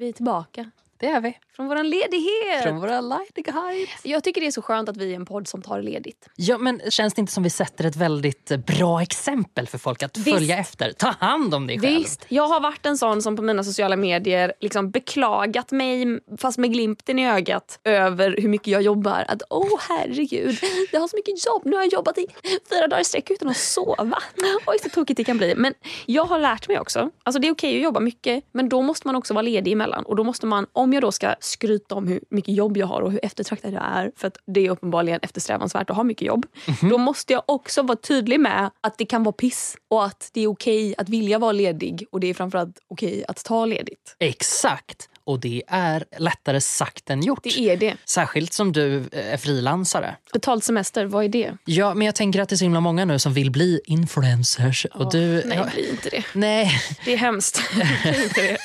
Vi är tillbaka. Det är vi. från vår ledighet. Från våra lediga Jag tycker det är så skönt att vi är en podd som tar ledigt. Ja, men känns det inte som vi sätter ett väldigt eh, bra exempel för folk att Visst. följa efter? Ta hand om dig själv. Visst, jag har varit en sån som på mina sociala medier liksom beklagat mig, fast med glimten i ögat, över hur mycket jag jobbar. Att åh herregud, jag har så mycket jobb. Nu har jag jobbat i fyra dagar i sträck utan att sova. Oj så tokigt det kan bli. Men jag har lärt mig också, alltså det är okej att jobba mycket, men då måste man också vara ledig emellan. Och då måste man, om jag då ska skryta om hur mycket jobb jag har och hur eftertraktad jag är, för att det är uppenbarligen eftersträvansvärt att ha mycket jobb. Då måste jag också vara tydlig med att det kan vara piss och att det är okej att vilja vara ledig och det är framförallt okej att ta ledigt. Exakt. Och det är lättare sagt än gjort. Det är det. Särskilt som du eh, är frilansare. Betald semester, vad är det? Ja, men jag tänker att det är så himla många nu som vill bli influencers. Och du, Nej, ja, bli inte det. nej. Det är hemskt. Bli inte det.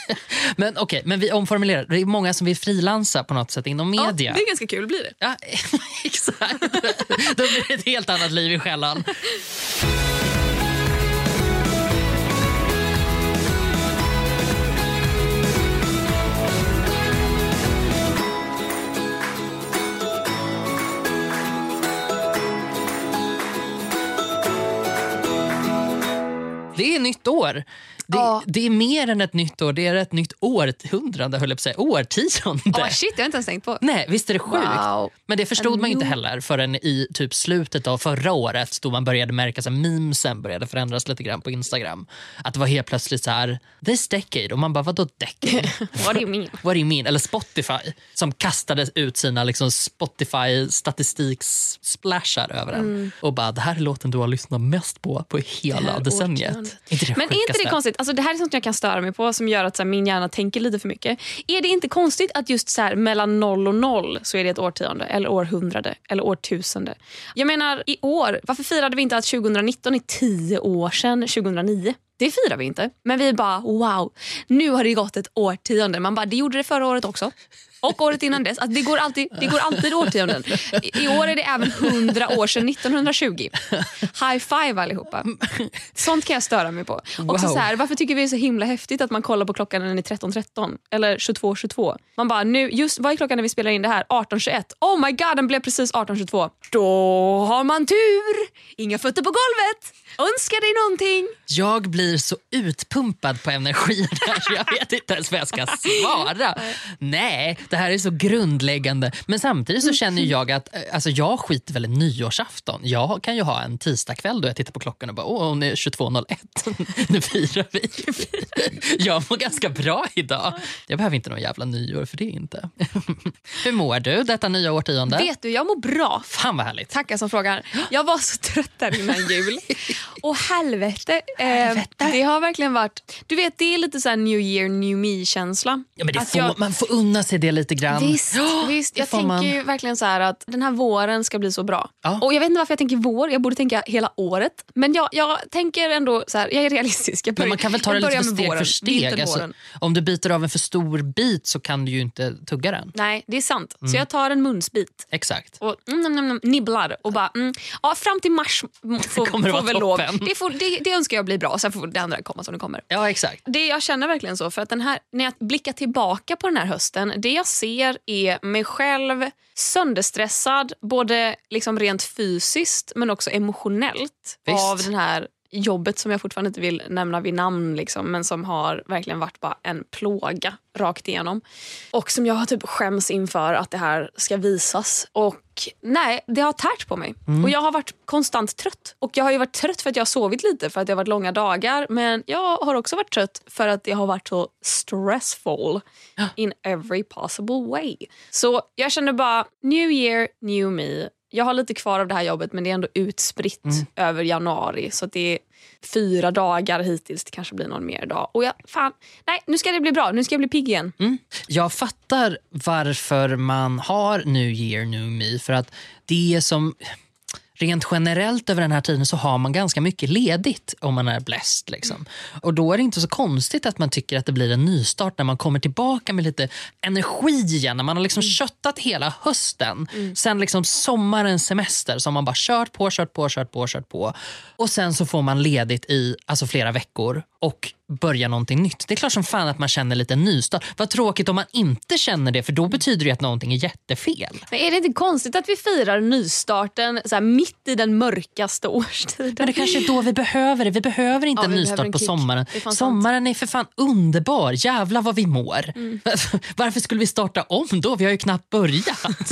Men okej, men vi omformulerar. Det är många som vill frilansa på något sätt inom Ja, media. det är ganska kul, blir det. Ja, exakt. Då blir det ett helt annat liv i skällan. Det är nytt år. Det, Ja. det är mer än ett nytt år, det är ett nytt århundrade, höll jag på att säga. Årtionde. Oh, shit, jag har inte ens tänkt på. Nej, visst är det sjukt? Wow. Men det förstod A man inte heller förrän i typ slutet av förra året då man började märka att memesen började förändras lite grann på Instagram. Att det var helt plötsligt så här, this decade. Och man bara, vadå decade? What do you mean? What do you mean? Eller Spotify som kastade ut sina liksom Spotify statistiksplashar över en. Mm. Och bara, det här är låten du har lyssnat mest på på hela decenniet. Inte det Men är inte det konstigt? Alltså, det här är sånt jag kan störa mig på som gör att så här, min hjärna tänker lite för mycket. Är det inte konstigt att just så här, mellan noll och noll så är det ett årtionde eller århundrade eller årtusende? Jag menar i år, varför firade vi inte att 2019 är tio år sedan 2009? Det firar vi inte. Men vi bara wow, nu har det gått ett årtionde. Man bara, det gjorde det förra året också. Och året innan dess. Alltså det, går alltid, det går alltid årtionden. I, I år är det även 100 år sedan 1920. High five allihopa. Sånt kan jag störa mig på. Också Wow. så här, varför tycker vi det är så himla häftigt att man kollar på klockan när den är 13.13 eller 22.22? Man bara, nu, just, vad är klockan när vi spelar in det här? 18.21. Oh my god, den blev precis 18.22. Då har man tur! Inga fötter på golvet! Önska dig någonting! Jag blir så utpumpad på energi där så jag vet inte ens vad jag ska svara. Nej, det här är så grundläggande. Men samtidigt så känner jag att eh, alltså jag skiter väl i nyårsafton. Jag kan ju ha en tisdagkväll då jag tittar på klockan och bara åh, hon är 22.01. nu firar vi. jag mår ganska bra idag. Jag behöver inte någon jävla nyår för det inte. Hur mår du detta nya årtionde? Vet du, jag mår bra. Fan vad härligt. Tackar som frågar. Jag var så trött där innan jul. Och helvete. Eh, det har verkligen varit... Du vet, det är lite så här new year, new me-känsla. Ja, men det får, jag- Man får unna sig det lite grann. Visst, Ja, visst. jag tänker man. ju verkligen så här att den här våren ska bli så bra. Ja. Och Jag vet inte varför jag tänker vår, jag borde tänka hela året. Men jag, jag tänker ändå så här, jag är realistisk. Jag Men man kan väl ta det lite börjar steg våren, för steg. Alltså, om du biter av en för stor bit så kan du ju inte tugga den. Nej, det är sant. Mm. Så jag tar en munsbit Exakt. och mm, mm, mm, nibblar och bara... Mm, ja, fram till mars får, får vara väl lov. Toppen. Det, får, det, det önskar jag blir bra, sen får det andra komma som det kommer. Ja, exakt. Det jag känner verkligen så, för att den här, när jag blickar tillbaka på den här hösten, det jag ser är mig själv sönderstressad, både liksom rent fysiskt men också emotionellt Visst. av den här jobbet som jag fortfarande inte vill nämna vid namn liksom, men som har verkligen varit bara en plåga rakt igenom. Och som jag har typ skäms inför att det här ska visas. Och nej, det har tärt på mig. Och jag har varit konstant trött. Och jag har ju varit trött för att jag har sovit lite för att det har varit långa dagar. Men jag har också varit trött för att det har varit så stressful in every possible way. Så jag känner bara, new year, new me. Jag har lite kvar av det här jobbet men det är ändå utspritt över januari. Så det är fyra dagar hittills. Det kanske blir någon mer dag. Och jag, fan, nej, nu ska det bli bra. Nu ska jag bli pigg igen. Jag fattar varför man har New year, new me. För att det som... Rent generellt över den här tiden så har man ganska mycket ledigt om man är blessed. Liksom. Och Då är det inte så konstigt att man tycker att det blir en nystart när man kommer tillbaka med lite energi igen. När man har liksom köttat hela hösten. Sen liksom sommarens semester som man bara kört på, kört på, kört på, kört på. Och sen så får man ledigt i alltså flera veckor. Och börja någonting nytt. Det är klart som fan att man känner lite nystart. Vad tråkigt om man inte känner det för då betyder det att någonting är jättefel. Men är det inte konstigt att vi firar nystarten så mitt i den mörkaste årstiden? Men det kanske är då vi behöver det. Vi behöver inte Ja, en nystart en på sommaren. Är Sommaren är för fan underbar. Jävlar vad vi mår. Mm. Varför skulle vi starta om då? Vi har ju knappt börjat.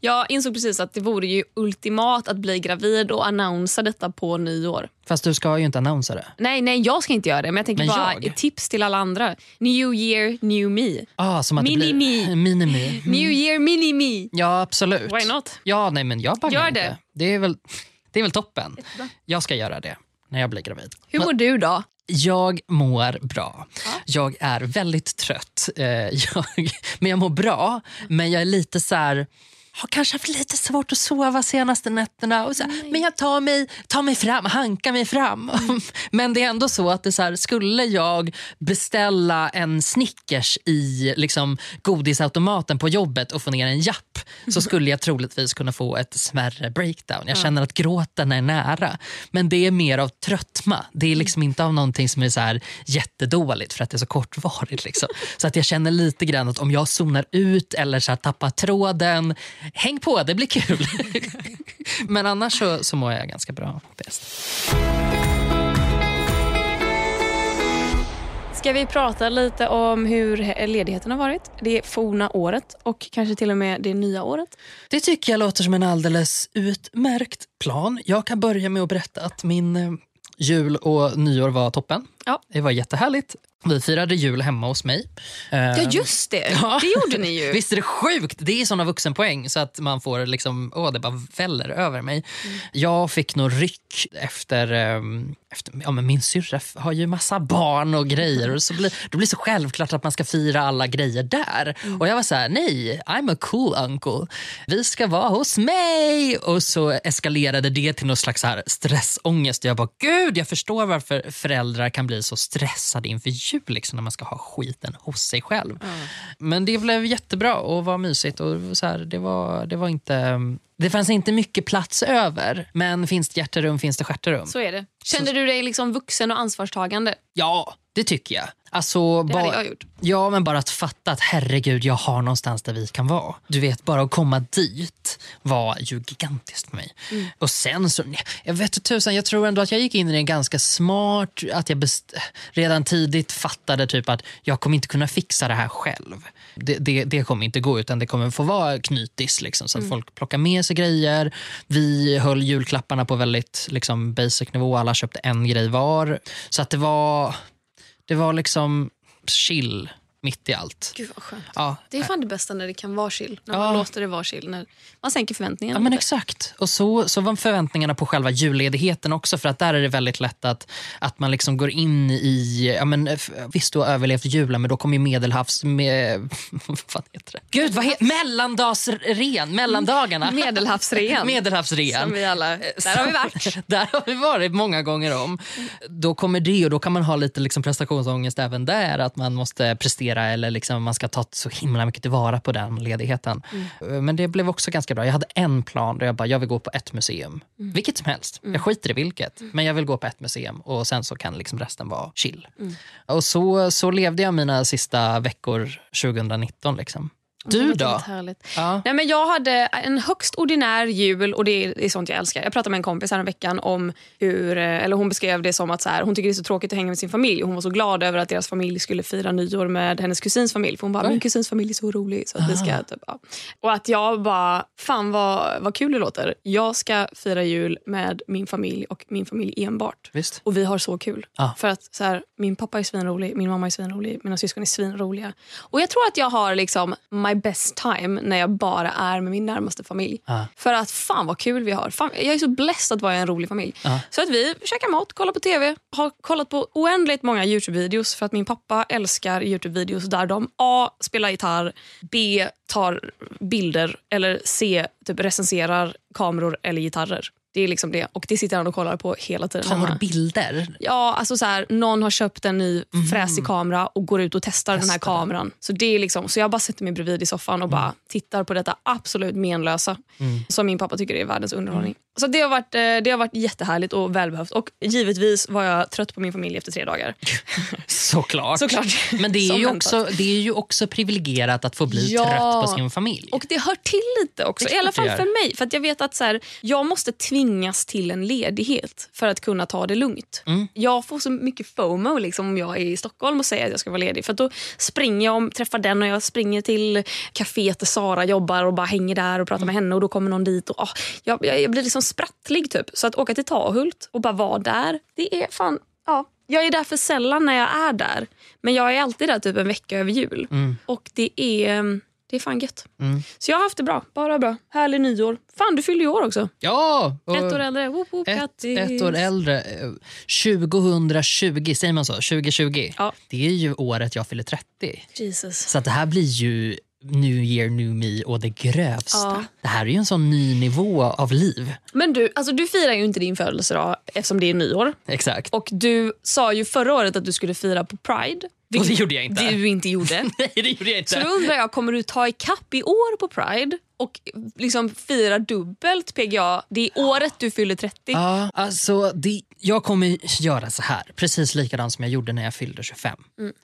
Jag insåg precis att det vore ju ultimat att bli gravid och annonsa detta på nyår. Fast du ska ju inte annonsera det. Nej, nej, jag ska inte göra det. Men jag tänker Men bara jag? tips till alla andra. New year, new me. Ah, som att Mini me. Mini me. New year, mini me. Ja, absolut. Why not? Ja, nej, men jag bangar Gör inte. det. Det är, väl, det är väl toppen. Jag ska göra det när jag blir gravid. Hur mår du då? Jag mår bra. Jag är väldigt trött. Eh, jag, men jag mår bra. Men jag är lite så här... Har kanske haft lite svårt att sova senaste nätterna. Och så men jag tar mig, tar mig fram, hankar mig fram. men det är ändå så att det så här, skulle jag beställa en Snickers i liksom, godisautomaten på jobbet och få ner en japp så skulle jag troligtvis kunna få ett smärre breakdown. Jag känner att gråten är nära. Men det är mer av tröttma. Det är liksom inte av någonting som är så här jättedåligt för att det är så kortvarigt. Liksom. Så att jag känner lite grann att om jag zonar ut eller så här tappar tråden, häng på, det blir kul. Men annars så, så mår jag ganska bra. Bäst. Ska vi prata lite om hur ledigheten har varit? Det forna året och kanske till och med det nya året. Det tycker jag låter som en alldeles utmärkt plan. Jag kan börja med att berätta att min eh, jul och nyår var toppen. Ja. Det var jättehärligt. Vi firade jul hemma hos mig. Ja, Eh, just det. Ja. Det gjorde ni ju. Visst är det sjukt? Det är såna vuxenpoäng så att man får liksom, åh det bara väller över mig. Jag fick nog ryck efter, ehm, efter ja, men min syrra har ju massa barn och grejer och så blir, då blir det så självklart att man ska fira alla grejer där. Och jag var så här, nej, I'm a cool uncle. Vi ska vara hos mig! Och så eskalerade det till någon slags här stressångest. Jag bara, gud jag förstår varför föräldrar kan bli så stressade inför jul liksom, när man ska ha skiten hos sig själv. Men det blev jättebra och var mysigt. Och så här, det, var, det var inte... Det fanns inte mycket plats över, men finns det hjärterum finns det stjärterum. Så är det. Kände du dig liksom vuxen och ansvarstagande? Ja, det tycker jag. Alltså, Det bara, hade jag gjort. Ja, men bara att fatta att herregud, jag har någonstans där vi kan vara. Du vet, bara att komma dit var ju gigantiskt för mig. Mm. Och sen så, jag vet tusan, jag tror ändå att jag gick in i det ganska smart. Att jag best, redan tidigt fattade typ att jag kommer inte kunna fixa det här själv. Det, det, det kommer inte gå, utan det kommer få vara knytis. Liksom, så att Mm. folk plockar med sig grejer. Vi höll julklapparna på väldigt liksom, basic nivå. Alla köpte en grej var. Så att det var, det var liksom chill mitt i allt. Gud vad skönt. Ja, Det är fan det bästa när det kan vara chill. När Ja. man låter det vara chill. När man sänker förväntningarna. Ja, men exakt. Och så, så var förväntningarna på själva julledigheten också. För att där är det väldigt lätt att, att man liksom går in i... Ja, men, visst, du har överlevt julen, men då kommer ju medelhavs... Med, vad heter det? Gud, vad heter Mellandagsren, mellandagarna. Medelhavsrean. Medelhavsrean. Som vi alla... Där har vi varit. Där har vi varit många gånger om. Då kommer det och då kan man ha lite liksom prestationsångest även där. Att man måste prestera eller liksom man ska ta så himla mycket tillvara på den ledigheten. Men det blev också ganska bra. Jag hade en plan där jag bara, jag vill gå på ett museum. Vilket som helst. Jag skiter i vilket. Men jag vill gå på ett museum och sen så kan liksom resten vara chill. Och så, så levde jag mina sista veckor 2019. Liksom. Du då? Ja. Nej, men jag hade en högst ordinär jul och det är, sånt jag älskar. Jag pratade med en kompis här veckan om hur, eh, eller hon beskrev det som att så här, hon tycker det är så tråkigt att hänga med sin familj. Hon var så glad över att deras familj skulle fira nyår med hennes kusins familj. För hon bara, Oj. min kusins familj är så rolig. Så att vi ska, typ, ja. Och att jag bara, fan vad, vad kul det låter. Jag ska fira jul med min familj och min familj enbart. Visst. Och vi har så kul. Ja. För att så här, min pappa är svinrolig, min mamma är svinrolig, mina syskon är svinroliga. Och jag tror att jag har liksom my best time när jag bara är med min närmaste familj. Ja. För att fan vad kul vi har. Fan, jag är så blessed att vara i en rolig familj. Ja. Så att vi käkar mat, kollar på tv, har kollat på oändligt många Youtube-videos för att min pappa älskar Youtube-videos där de A. spelar gitarr, B. tar bilder eller C. Typ recenserar kameror eller gitarrer. Det är liksom det. Och det sitter han och kollar på hela tiden. Tar hemma. bilder. Ja, alltså så här, någon har köpt en ny fräsig kamera och går ut och testar den här Testar den. kameran. Så det är liksom, så jag bara sätter mig bredvid i soffan och bara tittar på detta absolut menlösa som min pappa tycker är världens underhållning. Så det har, varit, eh, det har varit jättehärligt och välbehövt. Och givetvis var jag trött på min familj efter tre dagar. Såklart. Såklart. Men det är, ju väntat. också, det är ju också privilegierat att få bli Ja. trött på sin familj. Och det hör till lite också. I alla fall för mig. För att Jag vet att så här, jag måste tvingas till en ledighet för att kunna ta det lugnt. Mm. Jag får så mycket FOMO liksom, om jag är i Stockholm och säger att jag ska vara ledig. För att Då springer jag och träffar den och jag springer till kaféet där Sara jobbar och bara hänger där och pratar med henne och då kommer någon dit. Och, ah, jag, jag, blir liksom sprattlig typ. Så att åka till Tahult och bara vara där, det är fan... Ja, jag är där för sällan när jag är där. Men jag är alltid där typ en vecka över jul. Och det är, det är fan gött. Så jag har haft det bra. Bara bra. Härlig nyår. Fan, du fyllde ju år också. Ja! Ett år äldre. Woop, woop, ett, ett år äldre. Eh, 2020, säger man så? 2020. Ja. Det är ju året jag fyller 30. Jesus. Så det här blir ju New year, new me och det grövsta. Ja. Det här är ju en sån ny nivå av liv. Men du, alltså, du firar ju inte din födelsedag eftersom det är nyår. Exakt. Och du sa ju förra året att du skulle fira på Pride. Och det gjorde jag inte. Du inte gjorde. Nej, det gjorde jag inte. Så då undrar jag, kommer du ta ikapp i år på Pride och liksom fira dubbelt PGA? Det är året du fyller 30. Ja, alltså det, jag kommer göra så här, precis likadant som jag gjorde när jag fyllde 25.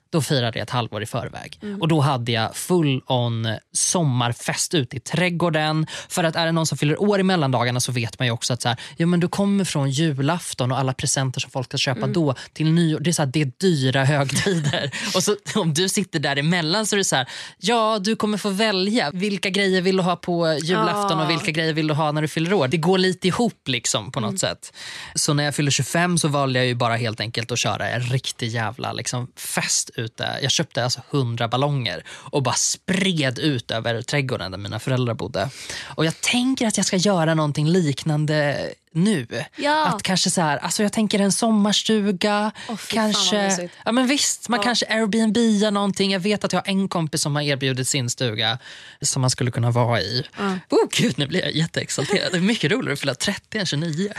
Då firade jag ett halvår i förväg. Och Då hade jag full on sommarfest ute i trädgården. För att är det någon som fyller år i mellandagarna så vet man ju också att så här, ja, men du kommer från julafton och alla presenter som folk ska köpa då till nyår. Det är, så här, det är dyra högtider. och så, om du sitter däremellan så är det så här, ja du kommer få välja vilka grejer vill du ha på julafton och vilka grejer vill du ha när du fyller år. Det går lite ihop liksom på något sätt. Så när jag fyllde 25 så valde jag ju bara helt enkelt att köra en riktig jävla liksom, fest ute. Jag köpte alltså 100 ballonger och bara spred ut över trädgården där mina föräldrar bodde. Och jag tänker att jag ska göra någonting liknande nu. Ja. Att kanske så här, alltså jag tänker en sommarstuga, vad kanske, ja men visst, man kanske Airbnb någonting. Jag vet att jag har en kompis som har erbjudit sin stuga som man skulle kunna vara i. Oh, gud, nu blir jag jätteexalterad. Det är mycket roligare att fylla 30 än 29.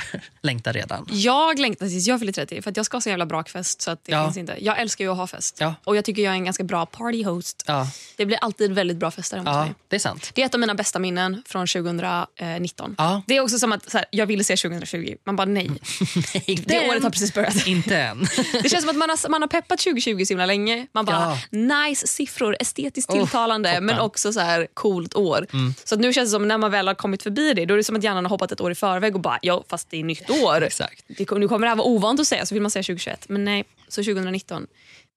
Längtar redan. Jag längtar tills jag fyller 30 för jag ska ha så jävla brakfest. Så att det Ja. finns inte. Jag älskar ju att ha fest. Ja. Och jag tycker jag är en ganska bra party host. Ja, Det blir alltid väldigt bra fester hemma ja mig. det är sant. Det är ett av mina bästa minnen från 2019. Ja. Det är också som att här, jag ville se 2020. Man bara nej. Nej, Det året har precis börjat. Inte än. Det känns som att man har, man har peppat 2020 så himla länge. Man bara, nice siffror, estetiskt Oh, tilltalande toppen. men också så här coolt år. Så att nu känns det som när man väl har kommit förbi det, då är det som att hjärnan har hoppat ett år i förväg och bara, ja fast det är nytt år. Exakt. Det, nu kommer det här vara ovant att säga, så vill man säga 2021. Men nej, så 2019.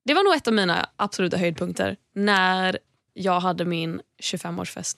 Det var nog ett av mina absoluta höjdpunkter när jag hade min 25-årsfest.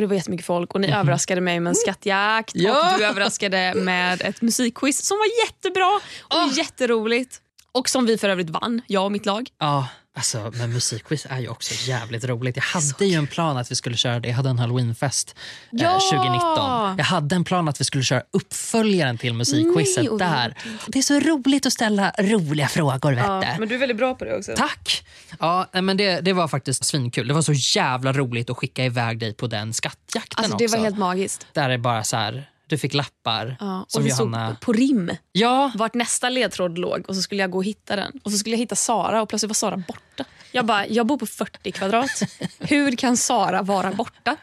Och Det var jättemycket folk och ni överraskade mig med en skattjakt Mhm. Ja. och du överraskade med ett musikquiz som var jättebra och Ah. jätteroligt. Och som vi för övrigt vann, jag och mitt lag. Ja, alltså, men musikquiz är ju också jävligt roligt. Jag hade ju en plan att vi skulle köra det. Jag hade en halloweenfest eh, Ja! 2019. Jag hade en plan att vi skulle köra uppföljaren till musikquizet Nej, där. Det är så roligt att ställa roliga frågor. Vet du. du är väldigt bra på det också. Tack! Ja, men det, det var faktiskt svinkul. Det var så jävla roligt att skicka iväg dig på den skattjakten Alltså, det också. var helt magiskt. Där är bara så här, du fick lappar Ja, som och vi Johanna... såg på rim Ja, vart nästa ledtråd låg och så skulle jag gå och hitta den. Och så skulle jag hitta Sara och plötsligt var Sara borta. Jag bara, jag bor på 40 kvadrat. Hur kan Sara vara borta?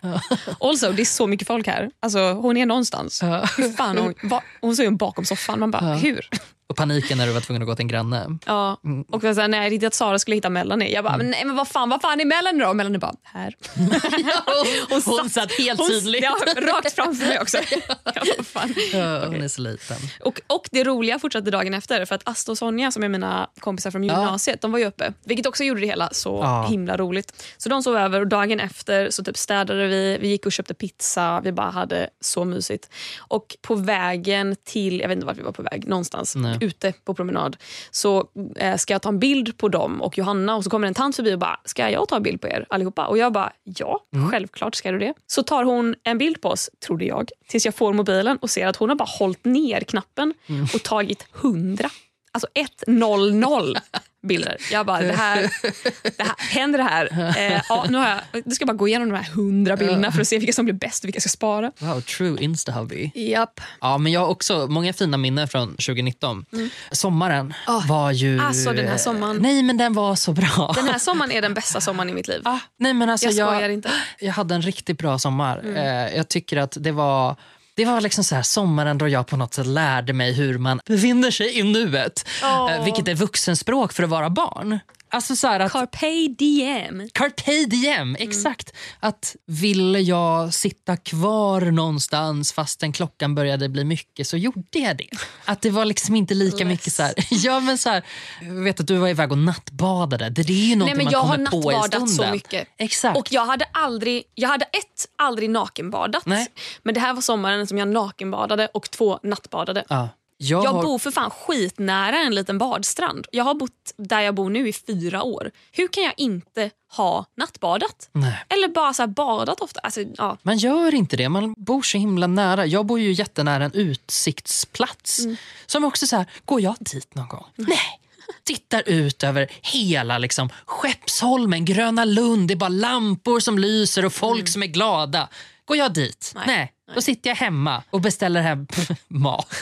Also, det är så mycket folk här. Alltså, hon är någonstans. Hur fan, hon, va, hon står ju bakom soffan. Man bara, hur? Och paniken när du var tvungen att gå till en granne. Ja. Och så här, när jag tänkte att Sara skulle hitta Melanie, jag bara, men nej men vad fan, vad fan är Melanie då? Och Melanie bara, här. Hon, hon satt helt Hon, tydligt. ja, rakt framför mig också. Bara, fan. Ja, hon är så liten. Och, och det roliga fortsatte dagen efter för att Asta och Sonja som är mina kompisar från gymnasiet, de var ju uppe. Vilket också gjorde det hela så Ja. himla roligt. Så de sov över och dagen efter så typ städade vi, vi gick och köpte pizza, vi bara hade så mysigt. Och på vägen till, jag vet inte vart vi var på väg, någonstans Nej. Ute på promenad så eh, ska jag ta en bild på dem och Johanna och så kommer en tant förbi och bara, ska jag ta en bild på er allihopa? Och jag bara, ja, självklart ska du det. Så tar hon en bild på oss, trodde jag, tills jag får mobilen och ser att hon har bara hållit ner knappen och tagit hundra. Alltså 100 bilder. Jag bara, det här, det här händer det här? Eh, ja, nu har jag, nu ska jag bara gå igenom de här 100 bilderna för att se vilka som blir bäst och vilka jag ska spara. Wow, true insta-hubby. Japp. Ja, men jag har också många fina minnen från 2019. Sommaren Oh, var ju... alltså, den här sommaren. Nej, men den var så bra. Den här sommaren är den bästa sommaren i mitt liv. Ah, nej, men alltså, Jag skojar jag, inte. jag hade en riktigt bra sommar. Mm. Eh, jag tycker att det var det var liksom så här sommaren då jag på något sätt lärde mig hur man befinner sig i nuet. Eh, vilket är vuxenspråk för att vara barn. Alltså så att, Carpe diem. Carpe diem, Mm. exakt. Att ville jag sitta kvar någonstans fastän klockan började bli mycket så gjorde jag det. Att det var liksom inte lika Less. mycket så här, ja men så här, vet att du var iväg och nattbadade. Det är ju men man jag kommer på i nattbadat så stunden. mycket. Exakt. Och jag hade aldrig, jag hade ett, aldrig nakenbadat. Nej. Men det här var sommaren som jag nakenbadade och två nattbadade. ja. Jag, Jag har, bor för fan skitnära en liten badstrand. Jag har bott där jag bor nu i fyra år. Hur kan jag inte ha nattbadat? Nej. Eller bara så badat ofta. Alltså, ja. Man gör inte det. Man bor så himla nära. Jag bor ju jättenära en utsiktsplats. Mm. Som också så här, går jag dit någon gång? Nej. Tittar ut över hela liksom, Skeppsholmen, Gröna Lund. Det är bara lampor som lyser och folk som är glada. Går jag dit? Mm. Nej. Nej. Då sitter jag hemma och beställer hem mat.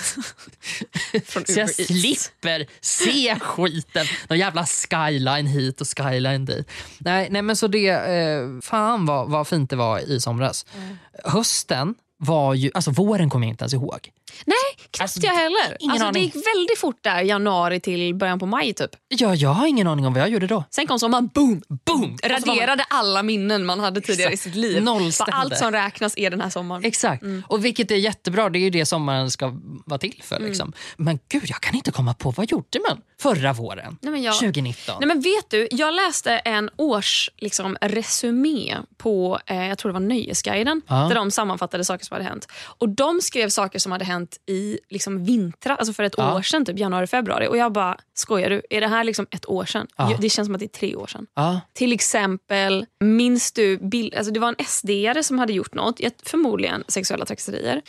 Så jag slipper se skiten. Någon jävla skyline hit och skyline dit. Nej, nej men så det, eh, fan vad, vad fint det var i somras. Mm. Hösten var ju, alltså våren kommer jag inte ens ihåg. Nej, knappt Alltså, jag heller. ingen Alltså, det gick väldigt fort där, januari till början på maj typ. Ja, jag har ingen aning om vad jag gjorde då. Sen kom sommaren, boom! Boom! Var man- Raderade alla minnen man hade tidigare Exakt. i sitt liv. Nollställde. Allt som räknas är den här sommaren. Exakt. Mm. Och vilket är jättebra, det är ju det sommaren ska vara till för. Mm. Liksom. Men gud, jag kan inte komma på, vad gjorde man förra våren? Nej, jag- 2019? Nej, men vet du, jag läste en års liksom, resumé på eh, jag tror det var Nöjesguiden Ja. där de sammanfattade saker som hade hänt. Och De skrev saker som hade hänt i liksom, vintrar, alltså för ett Ja. år sedan, typ januari, februari. Och jag bara, skojar du? Är det här liksom ett år sedan? Ja. Det känns som att det är tre år sedan. ja. Till exempel, minns du, bild, alltså det var en SD-are som hade gjort något, förmodligen sexuella trakasserier.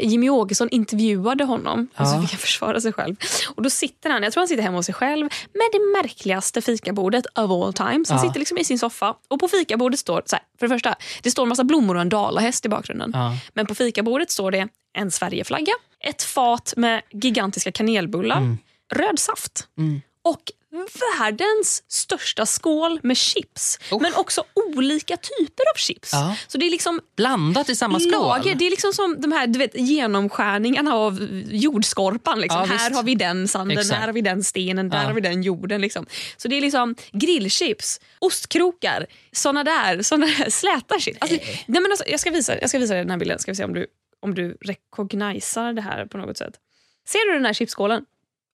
Jimmy Åkesson intervjuade honom och så Ja. fick han försvara sig själv. Och då sitter han, jag tror han sitter hemma hos sig själv med det märkligaste fikabordet of all time. Så han Ja. sitter liksom i sin soffa och på fikabordet står, så här, för det första, det står en massa blommor och en dalahäst i bakgrunden. Ja. Men på fikabordet står det en Sverigeflagga, ett fat med gigantiska kanelbullar, Mm. röd saft och världens största skål med chips. Oh. Men också olika typer av chips. Ja. Så det är liksom Blandat i samma skål? lager. Det är liksom som de här du vet, genomskärningarna av jordskorpan. Liksom. Ja, här visst. har vi den sanden, Exakt. där har vi den stenen, där Ja. har vi den jorden. Liksom. Så det är liksom grillchips, ostkrokar, såna där, såna där släta shit. Alltså, nej, men alltså, jag, ska visa, jag ska visa dig den här bilden, ska vi se om du, om du recognisar det här på något sätt. Ser du den här chipsskålen?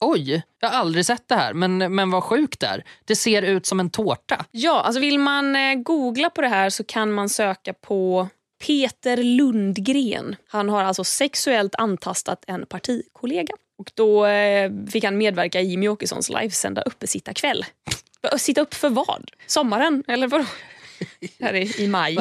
Oj, jag har aldrig sett det här. Men, men vad sjukt där. Det ser ut som en tårta. Ja, alltså vill man eh, googla på det här så kan man söka på Peter Lundgren. Han har alltså sexuellt antastat en partikollega. Och då eh, fick han medverka i Jimmy Åkessons livesända uppesittarkväll. Sitta upp för vad? Sommaren? Eller vadå? Här är i maj.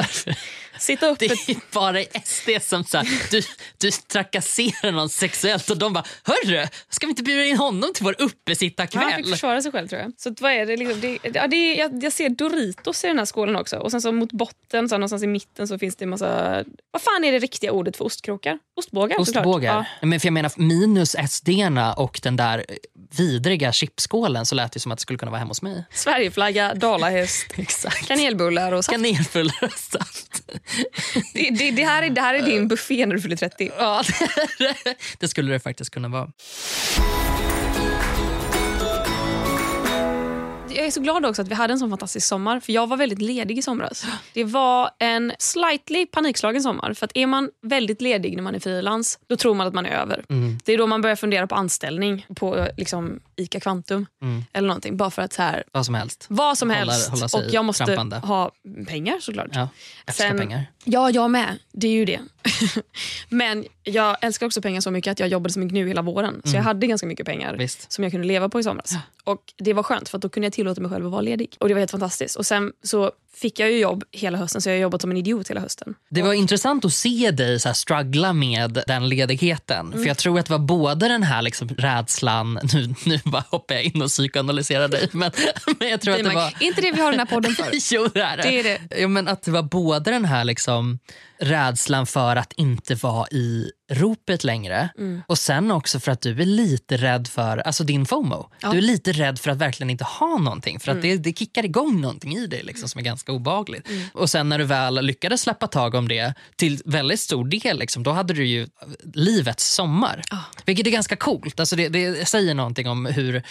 Sitta upp Det är bara SD som så här, du, du trakasserar någon sexuellt och de bara “Hörru, ska vi inte bjuda in honom till vår Ja, han uppesittarkväll?” fick försvara sig själv tror jag. Så vad är det? Liksom, det, ja, det är, jag, jag ser Doritos i den här skålen också. Och sen så mot botten, så här, någonstans i mitten så finns det en massa... Vad fan är det riktiga ordet för ostkrokar? Ostbågar. Ostbågar. Ja. Men för jag menar, minus SD-erna och den där vidriga chipskålen så lät det som att det skulle kunna vara hemma hos mig. Sverigeflagga, dalahäst, kanelbullar och saft. Kanelbullar och saft. Det, det, det, här är, det här är din buffé när du fyller 30. Ja, det, det skulle det faktiskt kunna vara. Jag är så glad också att vi hade en sån fantastisk sommar. För Jag var väldigt ledig i somras. Det var en slightly panikslagen sommar. För att Är man väldigt ledig när man är frilans, då tror man att man är över. Det är då man börjar fundera på anställning på liksom, ICA Kvantum. Eller någonting. Bara för att så här, Vad som helst. vad som Hålla- helst. hålla sig och jag måste trampande. ha pengar såklart. Ja, älskar Sen- pengar. Ja, jag med. Det är ju det. Men jag älskar också pengar så mycket att jag jobbade så mycket nu hela våren. Så jag hade ganska mycket pengar Mm. Visst. som jag kunde leva på i somras. Och Det var skönt för att då kunde jag tillåta mig själv att vara ledig. Och Det var helt fantastiskt. Och Sen så fick jag ju jobb hela hösten så jag har jobbat som en idiot hela hösten. Det var intressant att se dig så här struggla med den ledigheten. För Jag tror att det var både den här liksom rädslan... Nu, nu bara hoppar jag in och psykoanalyserar dig. Men, men jag tror att det var... Är inte det vi har den här podden för? jo, det är det. Det är det. Ja, men att det var både den här liksom rädslan för att inte vara i ropet längre Mm. och sen också för att du är lite rädd för alltså din FOMO. Du är lite rädd för att verkligen inte ha någonting för att Mm. det, det kickar igång någonting i dig liksom, som är ganska obagligt. Och sen när du väl lyckades släppa tag om det till väldigt stor del, liksom, då hade du ju livets sommar. Vilket är ganska coolt. Alltså det, det säger någonting om hur,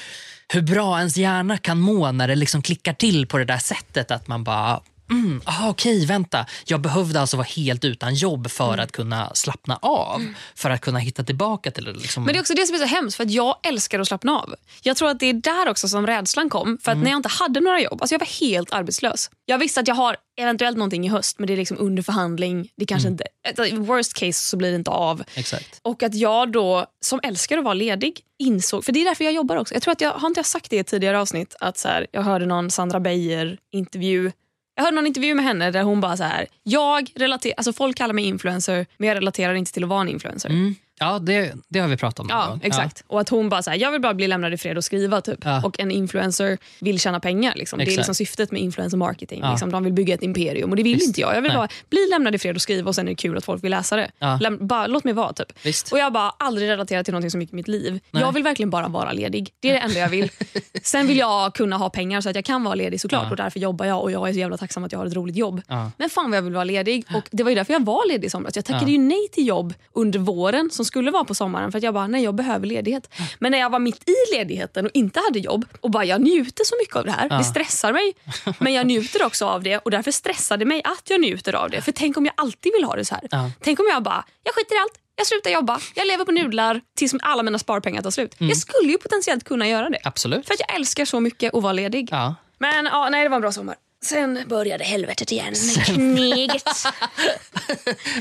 hur bra ens hjärna kan må när det liksom klickar till på det där sättet att man bara Mm, ah, okej, vänta. Jag behövde alltså vara helt utan jobb för Mm. att kunna slappna av. För att kunna hitta tillbaka till det. Liksom. Men det är också det som är så hemskt för att jag älskar att slappna av. Jag tror att det är där också som rädslan kom. För att Mm. när jag inte hade några jobb, alltså jag var helt arbetslös. Jag visste att jag har eventuellt någonting i höst men det är liksom under förhandling. Det kanske Mm. inte, ett- worst case så blir det inte av. Exakt. Och att jag då, som älskar att vara ledig, insåg, för det är därför jag jobbar också. Jag tror att jag, har inte jag sagt det i ett tidigare avsnitt? Att så här, jag hörde någon Sandra Beijer intervju jag hörde någon intervju med henne där hon bara så här, jag relaterar, alltså folk kallar mig influencer men jag relaterar inte till att vara en influencer. Mm. Ja, det, det har vi pratat om. Ja, exakt. Och att hon bara så här, jag vill bara bli lämnad i fred och skriva. Typ. Ja. Och en influencer vill tjäna pengar. Liksom. Det är liksom syftet med influencer marketing. Ja. Liksom. De vill bygga ett imperium och det vill Visst. inte jag. Jag vill Nej. bara bli lämnad i fred och skriva och sen är det kul att folk vill läsa det. Ja. Läm- bara, låt mig vara. Typ. Visst. Och Jag har bara aldrig relaterat till något så mycket i mitt liv. Nej. Jag vill verkligen bara vara ledig. Det är det enda jag vill. Sen vill jag kunna ha pengar så att jag kan vara ledig såklart. Ja. Och därför jobbar jag och jag är så jävla tacksam att jag har ett roligt jobb. Ja. Men fan vad jag vill vara ledig. Och Det var ju därför jag var ledig i somras. Jag tackade Ja. ju nej till jobb under våren som skulle vara på sommaren för att jag bara, nej jag behöver ledighet. Men när jag var mitt i ledigheten och inte hade jobb och bara jag njuter så mycket av det här. Ja. Det stressar mig men jag njuter också av det och därför stressar det mig att jag njuter av det. För tänk om jag alltid vill ha det så här. Ja. Tänk om jag bara, jag skiter i allt. Jag slutar jobba, jag lever på nudlar tills alla mina sparpengar tar slut. Mm. Jag skulle ju potentiellt kunna göra det. Absolut. För att jag älskar så mycket att vara ledig. Ja. Men ja, nej, det var en bra sommar. Sen började helvetet igen. Kneget.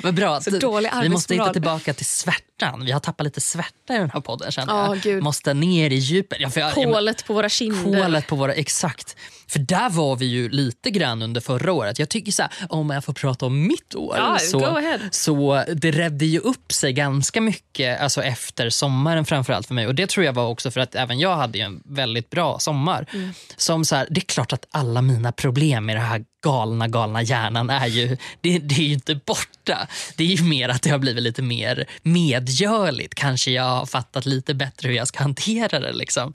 Men bra. dålig vi måste hitta tillbaka till svärtan. Vi har tappat lite svärta i den här podden. Känner Ja, jag. gud. Måste ner i djupet. Ja, jag, Kolet på våra kinder. Kolet på våra, exakt. För där var vi ju lite grann under förra året. Jag tycker så här, om jag får prata om mitt år. Ja, så, så det redde ju upp sig ganska mycket alltså efter sommaren framförallt för mig. Och det tror jag var också för att även jag hade ju en väldigt bra sommar. Mm. Som så här, det är klart att alla mina problem med det här galna, galna hjärnan är ju, det, det är ju inte borta. Det är ju mer att det har blivit lite mer medgörligt. Kanske jag har fattat lite bättre hur jag ska hantera det. Liksom.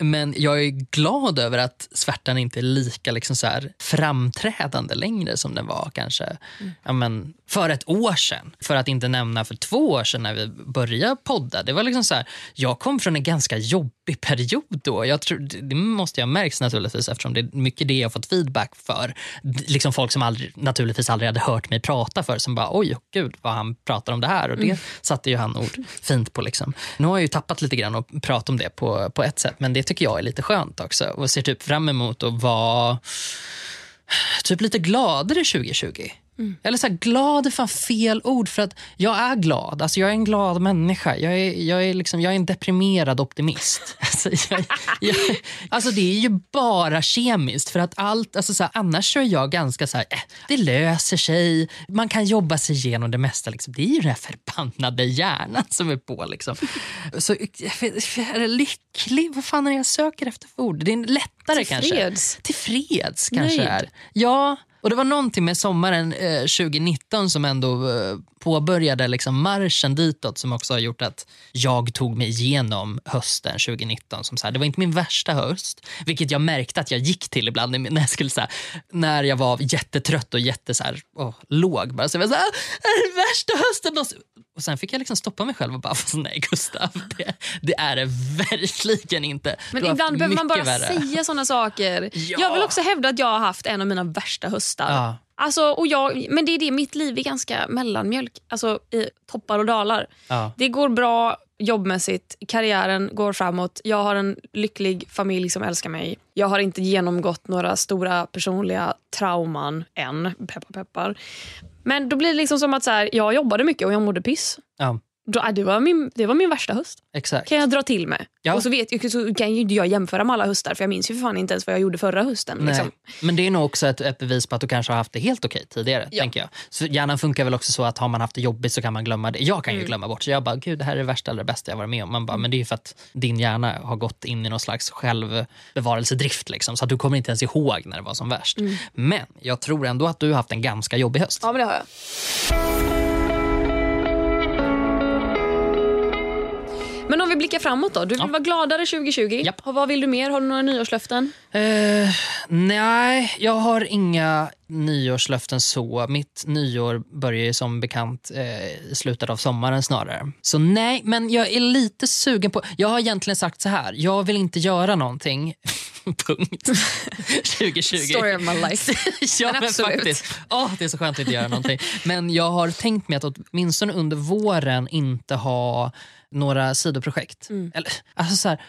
Men jag är glad över att svärtan inte är lika liksom så här, framträdande längre som den var kanske ja, men, för ett år sedan. För att inte nämna för två år sedan när vi började podda. Det var liksom så här, jag kom från en ganska jobbig period då. Jag tror, det måste jag ha märkt naturligtvis eftersom det är mycket det jag fått feedback för. Liksom folk som aldrig, naturligtvis aldrig hade hört mig prata för som bara oj, gud vad han pratar om det här. Och det satte ju han ord fint på. Liksom. Nu har jag ju tappat lite grann och prata om det på, på ett sätt men det tycker jag är lite skönt också och ser typ fram emot att vara typ lite gladare 2020. Eller så här, glad är fan fel ord för att jag är glad. Alltså jag är en glad människa. Jag är, jag är, liksom, jag är en deprimerad optimist. Alltså, jag, jag, alltså det är ju bara kemiskt för att allt, alltså så här, annars är jag ganska så här, eh, det löser sig. Man kan jobba sig igenom det mesta. Liksom. Det är ju den här förbannade hjärnan som är på. Liksom. Så lycklig. Vad fan är det jag söker efter för ord? Det är lättare Till kanske. freds. Till freds kanske Nöjd. är. Ja, och det var någonting med sommaren eh, 2019 som ändå eh, påbörjade liksom marschen ditåt som också har gjort att jag tog mig igenom hösten 2019. Som så här, det var inte min värsta höst, vilket jag märkte att jag gick till ibland när jag, skulle, så här, när jag var jättetrött och jätte, så här, åh, låg. Bara, så jag var så här, är det värsta hösten? Och sen fick jag liksom stoppa mig själv och bara, nej Gustav, det, det är det verkligen inte. Men ibland behöver man bara värre. säga såna saker. Ja. Jag vill också hävda att jag har haft en av mina värsta höstar. Ja. Alltså, och jag, men det är det, mitt liv är ganska mellanmjölk. Alltså i toppar och dalar. Ja. Det går bra jobbmässigt, karriären går framåt. Jag har en lycklig familj som älskar mig. Jag har inte genomgått några stora personliga trauman än. Peppar peppar. Men då blir det liksom som att så här, jag jobbade mycket och jag mådde piss. Ja. Äh, det, var min, det var min värsta höst. Exakt. kan jag dra till med. Ja. Och så, vet, så kan ju inte jag jämföra med alla höstar för jag minns ju för fan inte ens vad jag gjorde förra hösten. Liksom. Men det är nog också ett, ett bevis på att du kanske har haft det helt okej tidigare. Ja. tänker jag. Så hjärnan funkar väl också så att har man haft det jobbigt så kan man glömma det. Jag kan Mm. ju glömma bort så jag bara, gud det här är det värsta eller det bästa jag varit med om. Man bara, men det är ju för att din hjärna har gått in i någon slags självbevarelsedrift liksom, så att du kommer inte ens ihåg när det var som värst. Mm. Men jag tror ändå att du har haft en ganska jobbig höst. Ja men det har jag. Men om vi blickar framåt då. Du vill Ja. vara gladare 2020. Japp. Vad vill du mer? Har du några nyårslöften? Eh, nej, jag har inga nyårslöften så. Mitt nyår börjar ju som bekant eh, i slutet av sommaren snarare. Så nej, men jag är lite sugen på... Jag har egentligen sagt så här, jag vill inte göra någonting. Punkt. 2020. Story of my life. ja, Men men faktiskt. Åh, det är så skönt att inte göra någonting. Men jag har tänkt mig att åtminstone under våren inte ha några sidoprojekt. Mm. Eller, alltså så här,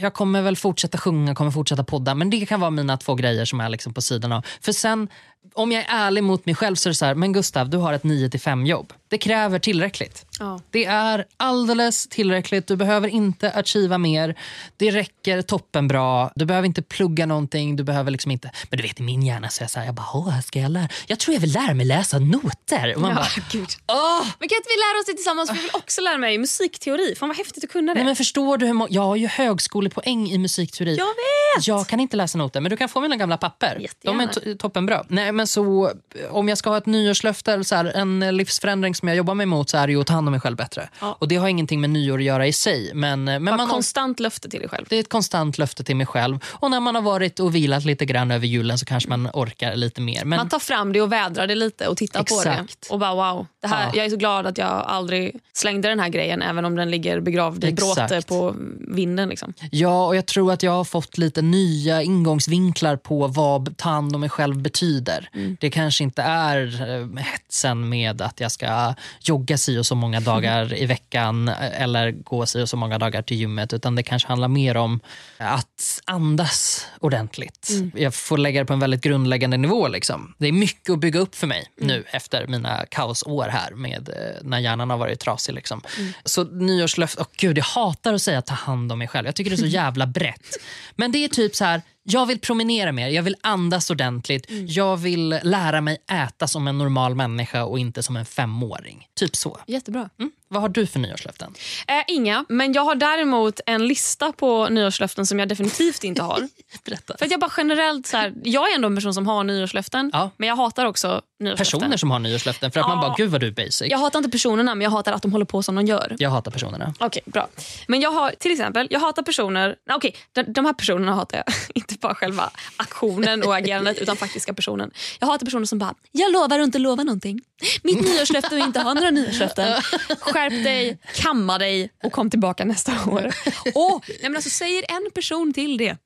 jag kommer väl fortsätta sjunga, kommer fortsätta podda men det kan vara mina två grejer som är liksom på sidan av. För sen, om jag är ärlig mot mig själv så är det så här, men Gustav du har ett 9 till 5 jobb. Det kräver tillräckligt. Ja. Det är alldeles tillräckligt. Du behöver inte achieva mer. Det räcker toppenbra. Du behöver inte plugga någonting. Du behöver liksom inte... Men du vet, i min hjärna så är jag så här, jag bara, Åh, ska jag lära? Jag tror jag vill lära mig läsa noter. Och man bara, gud. Åh! Men kan inte vi lära oss det tillsammans? För jag vill också lära mig musikteori. Fan vad häftigt att kunna det. Nej, men förstår du hur må- Jag har ju högskolepoäng i musikteori. Jag vet! Jag kan inte läsa noter, men du kan få mina gamla papper. De är Jättegärna. to- toppenbra. Nej, men så, om jag ska ha ett nyårslöfte eller så här, en livsförändring som jag jobbar mig emot så är det ju att ta hand om mig själv bättre. Ja. Och Det har ingenting med nyår att göra i sig. Men, men man, konstant löfte till dig själv. det är ett konstant löfte till mig själv. Och när man har varit och vilat lite grann över julen så kanske man orkar lite mer. Men Man tar fram det och vädrar det lite och tittar på Exakt. det. Och bara wow. Det här, Ja. Jag är så glad att jag aldrig slängde den här grejen även om den ligger begravd i bråte på vinden. Liksom. Ja, och jag tror att jag har fått lite nya ingångsvinklar på vad ta hand om mig själv betyder. Mm. Det kanske inte är eh, hetsen med att jag ska jogga si och så många dagar i veckan eh, eller gå si och så många dagar till gymmet utan det kanske handlar mer om att andas ordentligt. Mm. Jag får lägga det på en väldigt grundläggande nivå. Liksom. Det är mycket att bygga upp för mig Mm. nu efter mina kaosår här med eh, när hjärnan har varit trasig. Liksom. Mm. Så nyårslöfte, oh, gud jag hatar att säga ta hand om mig själv. Jag tycker det är så jävla brett. Men det är typ så här, jag vill promenera mer, jag vill andas ordentligt. Mm. Jag vill lära mig äta som en normal människa och inte som en femåring. Typ så. Jättebra. Mm. Vad har du för nyårslöften? Eh, inga, men jag har däremot en lista på nyårslöften som jag definitivt inte har. Berätta. För jag bara generellt så här, Jag är ändå en person som har nyårslöften, Ja. men jag hatar också nyårslöften. Personer som har nyårslöften, för att man Ja. bara, gud vad du är basic. Jag hatar inte personerna, men jag hatar att de håller på som de gör. Jag hatar personerna. Okej, bra. Men jag har till exempel, jag hatar personer, okej, de, de här personerna hatar jag. inte bara själva aktionen och agerandet utan faktiska personen. Jag hatar personer som bara, jag lovar att inte lova någonting. Mitt nyårslöfte är inte ha några nyårslöften. Skärp dig, kamma dig och kom tillbaka nästa år. Och, nej men alltså, säger en person till det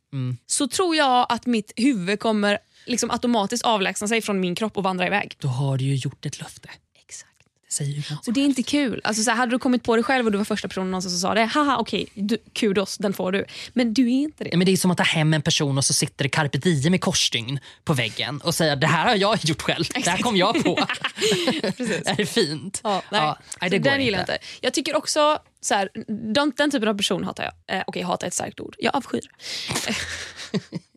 så tror jag att mitt huvud kommer liksom automatiskt avlägsna sig från min kropp och vandra iväg. Då har du ju gjort ett löfte. Exakt. Det säger ju ganska Och det är inte kul. Alltså, så här, hade du kommit på det själv och du var första personen som sa det, haha okej, du, kudos, den får du. Men du är inte det. Ja, Men det är som att ta hem en person och så sitter det carpe diem i korsstygn på väggen och säga det här har jag gjort själv. Det här kom jag på. är det fint? Ja, nej. nej, Så det går den gillar jag inte. Jag tycker också, så här, den, den typen av person hatar jag. Eh, Okej, hata är ett starkt ord. Jag avskyr.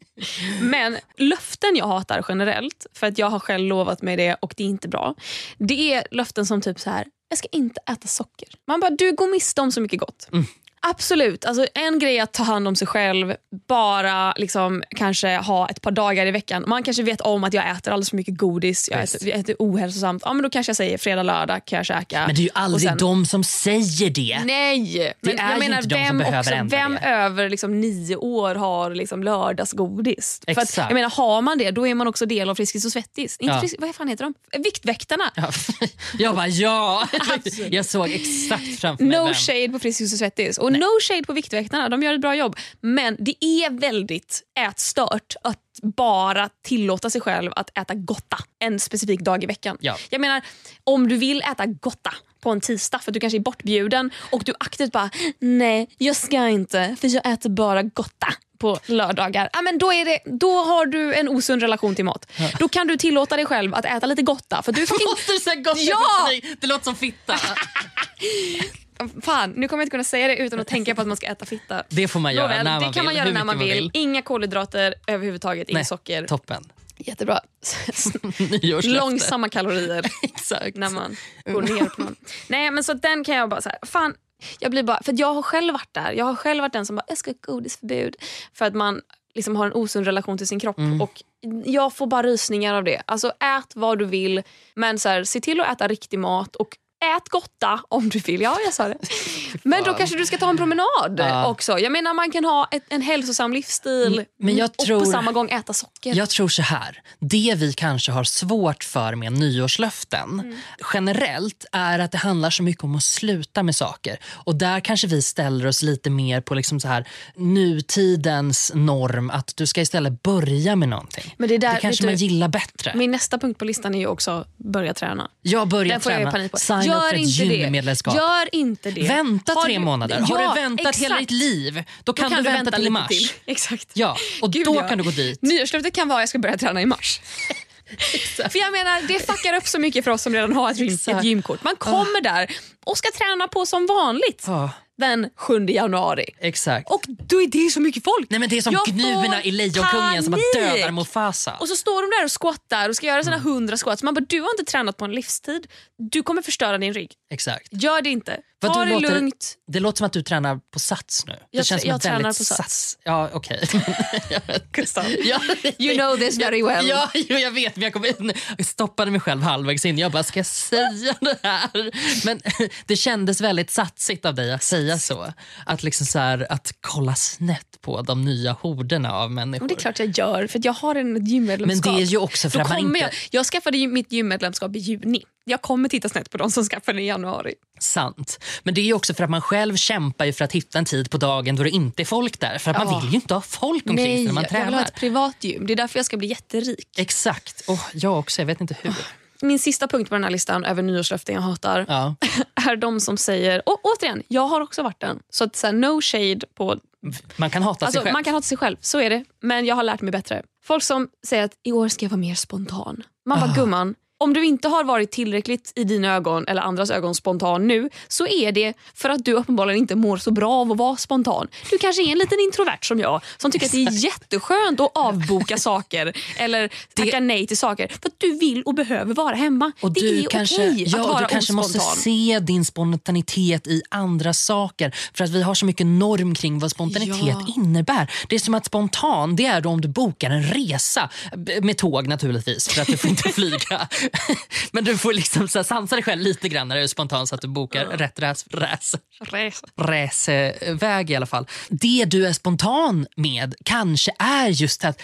Men löften jag hatar generellt, för att jag har själv lovat mig det och det är inte bra. Det är löften som typ så här, jag ska inte äta socker. Man bara, du går miste om så mycket gott. Mm. Absolut. Alltså, en grej är att ta hand om sig själv, bara liksom, kanske ha ett par dagar i veckan. Man kanske vet om att jag äter alldeles för mycket godis, jag äter, jag äter ohälsosamt. Ja, men då kanske jag säger fredag, lördag kan jag käka. Men det är ju aldrig sen- de som säger det. Nej! Men är jag menar, inte de som vem, behöver också, vem det. över liksom nio år har liksom lördagsgodis? För att, Exakt. jag menar, har man det, då är man också del av Friskis och Svettis. Inte Ja. frisk, vad fan heter de? Viktväktarna! Ja. Jag bara ja. Jag såg exakt framför mig No vem. shade på Friskis och Svettis och no shade på Viktväktarna. De gör ett bra jobb. Men det är väldigt ätstört att bara tillåta sig själv att äta gotta en specifik dag i veckan. Ja. Jag menar, om du vill äta gotta på en tisdag för att du kanske är bortbjuden och du aktivt bara nej, jag ska inte för jag äter bara gotta på lördagar. Ja, men då, är det, då har du en osund relation till mat. Då kan du tillåta dig själv att äta lite gotta. För du fick Måste du säga gott Ja! Det låter som fitta. fan, nu kommer jag inte kunna säga det utan att tänka på att man ska äta fitta. Det får man göra Nåväl, när det man kan vill. man göra när man mycket vill. Inga kolhydrater överhuvudtaget, inget socker. Toppen. Jättebra. Långsamma kalorier Exakt. när man går ner på någon. Nej men så den kan jag bara så här, fan jag blir bara, för jag har själv varit där. Jag har själv varit den som bara, jag ska ha godisförbud. För att man liksom har en osund relation till sin kropp. Mm. Och jag får bara rysningar av det. Alltså ät vad du vill men så här, se till att äta riktig mat och ät gotta om du vill. Ja, jag sa det. Men då kanske du ska ta en promenad Ja. också. Jag menar man kan ha ett, en hälsosam livsstil Mm, men jag och tror- på samma gång äta socker. Jag tror så här. Det vi kanske har svårt för med nyårslöften Mm. generellt är att det handlar så mycket om att sluta med saker. Och där kanske vi ställer oss lite mer på liksom så här nutidens norm att du ska istället börja med någonting. Men det är där- det kanske man du- gillar bättre. Min nästa punkt på listan är ju också börja träna. jag börjar Den får jag träna, panik på. Signa upp Gör för ett gymmedlemskap. Gör inte det. Vänta Har tre du- månader. Ja, har du väntat hela exakt. ditt liv, då Då kan, du vänta, till i mars. till. Exakt. Ja, och Gud, då ja. kan du gå dit. Nyårslöftet kan vara att jag ska börja träna i mars. för jag menar, Det fuckar upp så mycket för oss som redan har ett, gym, ett gymkort. Man kommer där och ska träna på som vanligt Ja, den 7 januari. exakt. Och då är det så mycket folk. Nej, men det är som Jag gnuerna i Lejonkungen som dödar Mufasa. Och så står de där och squattar och ska göra sina hundra squats. Man bara, du har inte tränat på en livstid. Du kommer förstöra din rygg. Exakt. Gör det inte. Vad Ta det låter- lugnt. Det låter som att du tränar på sats nu. Det Jag- känns som jag tränar på Sats. Ja, okej. Ja, You know this very well. Ja, jo, jag vet, men jag, kom in, jag stoppade mig själv halvvägs in. Jag bara, ska jag säga det här? Men det kändes väldigt satsigt av dig att säga så. Att, liksom så här, att kolla snett på de nya horderna av människor. Och det är klart jag gör, för att jag har en men gymmedlemskap. det är ju också för Då att man inte... jag, jag skaffade ju mitt gymmedlemskap i juni. Jag kommer titta snett på de som skaffade det i januari. Sant. Men det är ju också för att man själv kämpar ju för att hitta en tid på dagen då det inte är folk där. För att man Ja. vill ju inte ha folk omkring sig Nej, när man jag vill ha tränar. ett privat gym. Det är därför jag ska bli jätterik. Exakt. Oh, jag också, jag vet inte hur. Min sista punkt på den här listan över nyårslöften jag hatar Ja. är de som säger, och återigen, jag har också varit den. Så att så här, no shade på Man kan hata Alltså, sig själv. man kan hata sig själv, så är det. Men jag har lärt mig bättre. Folk som säger att i år ska jag vara mer spontan. Man bara, Ah. gumman, om du inte har varit tillräckligt i dina ögon eller andras ögon spontan nu så är det för att du uppenbarligen inte mår så bra av att vara spontan. Du kanske är en liten introvert som jag som tycker att det är jätteskönt att avboka saker eller tacka nej till saker för att du vill och behöver vara hemma. Och det är kanske, okej ja, att och vara du kanske måste ospontan. se din spontanitet i andra saker. För att vi har så mycket norm kring vad spontanitet Ja. innebär. Det är som att spontan det är om du bokar en resa. Med tåg naturligtvis, för att du får inte flyga. Men du får liksom så här, sansa dig själv lite grann när du är spontan så att du bokar rätt räs, räs, Resa. reseväg i alla fall. Det du är spontan med kanske är just att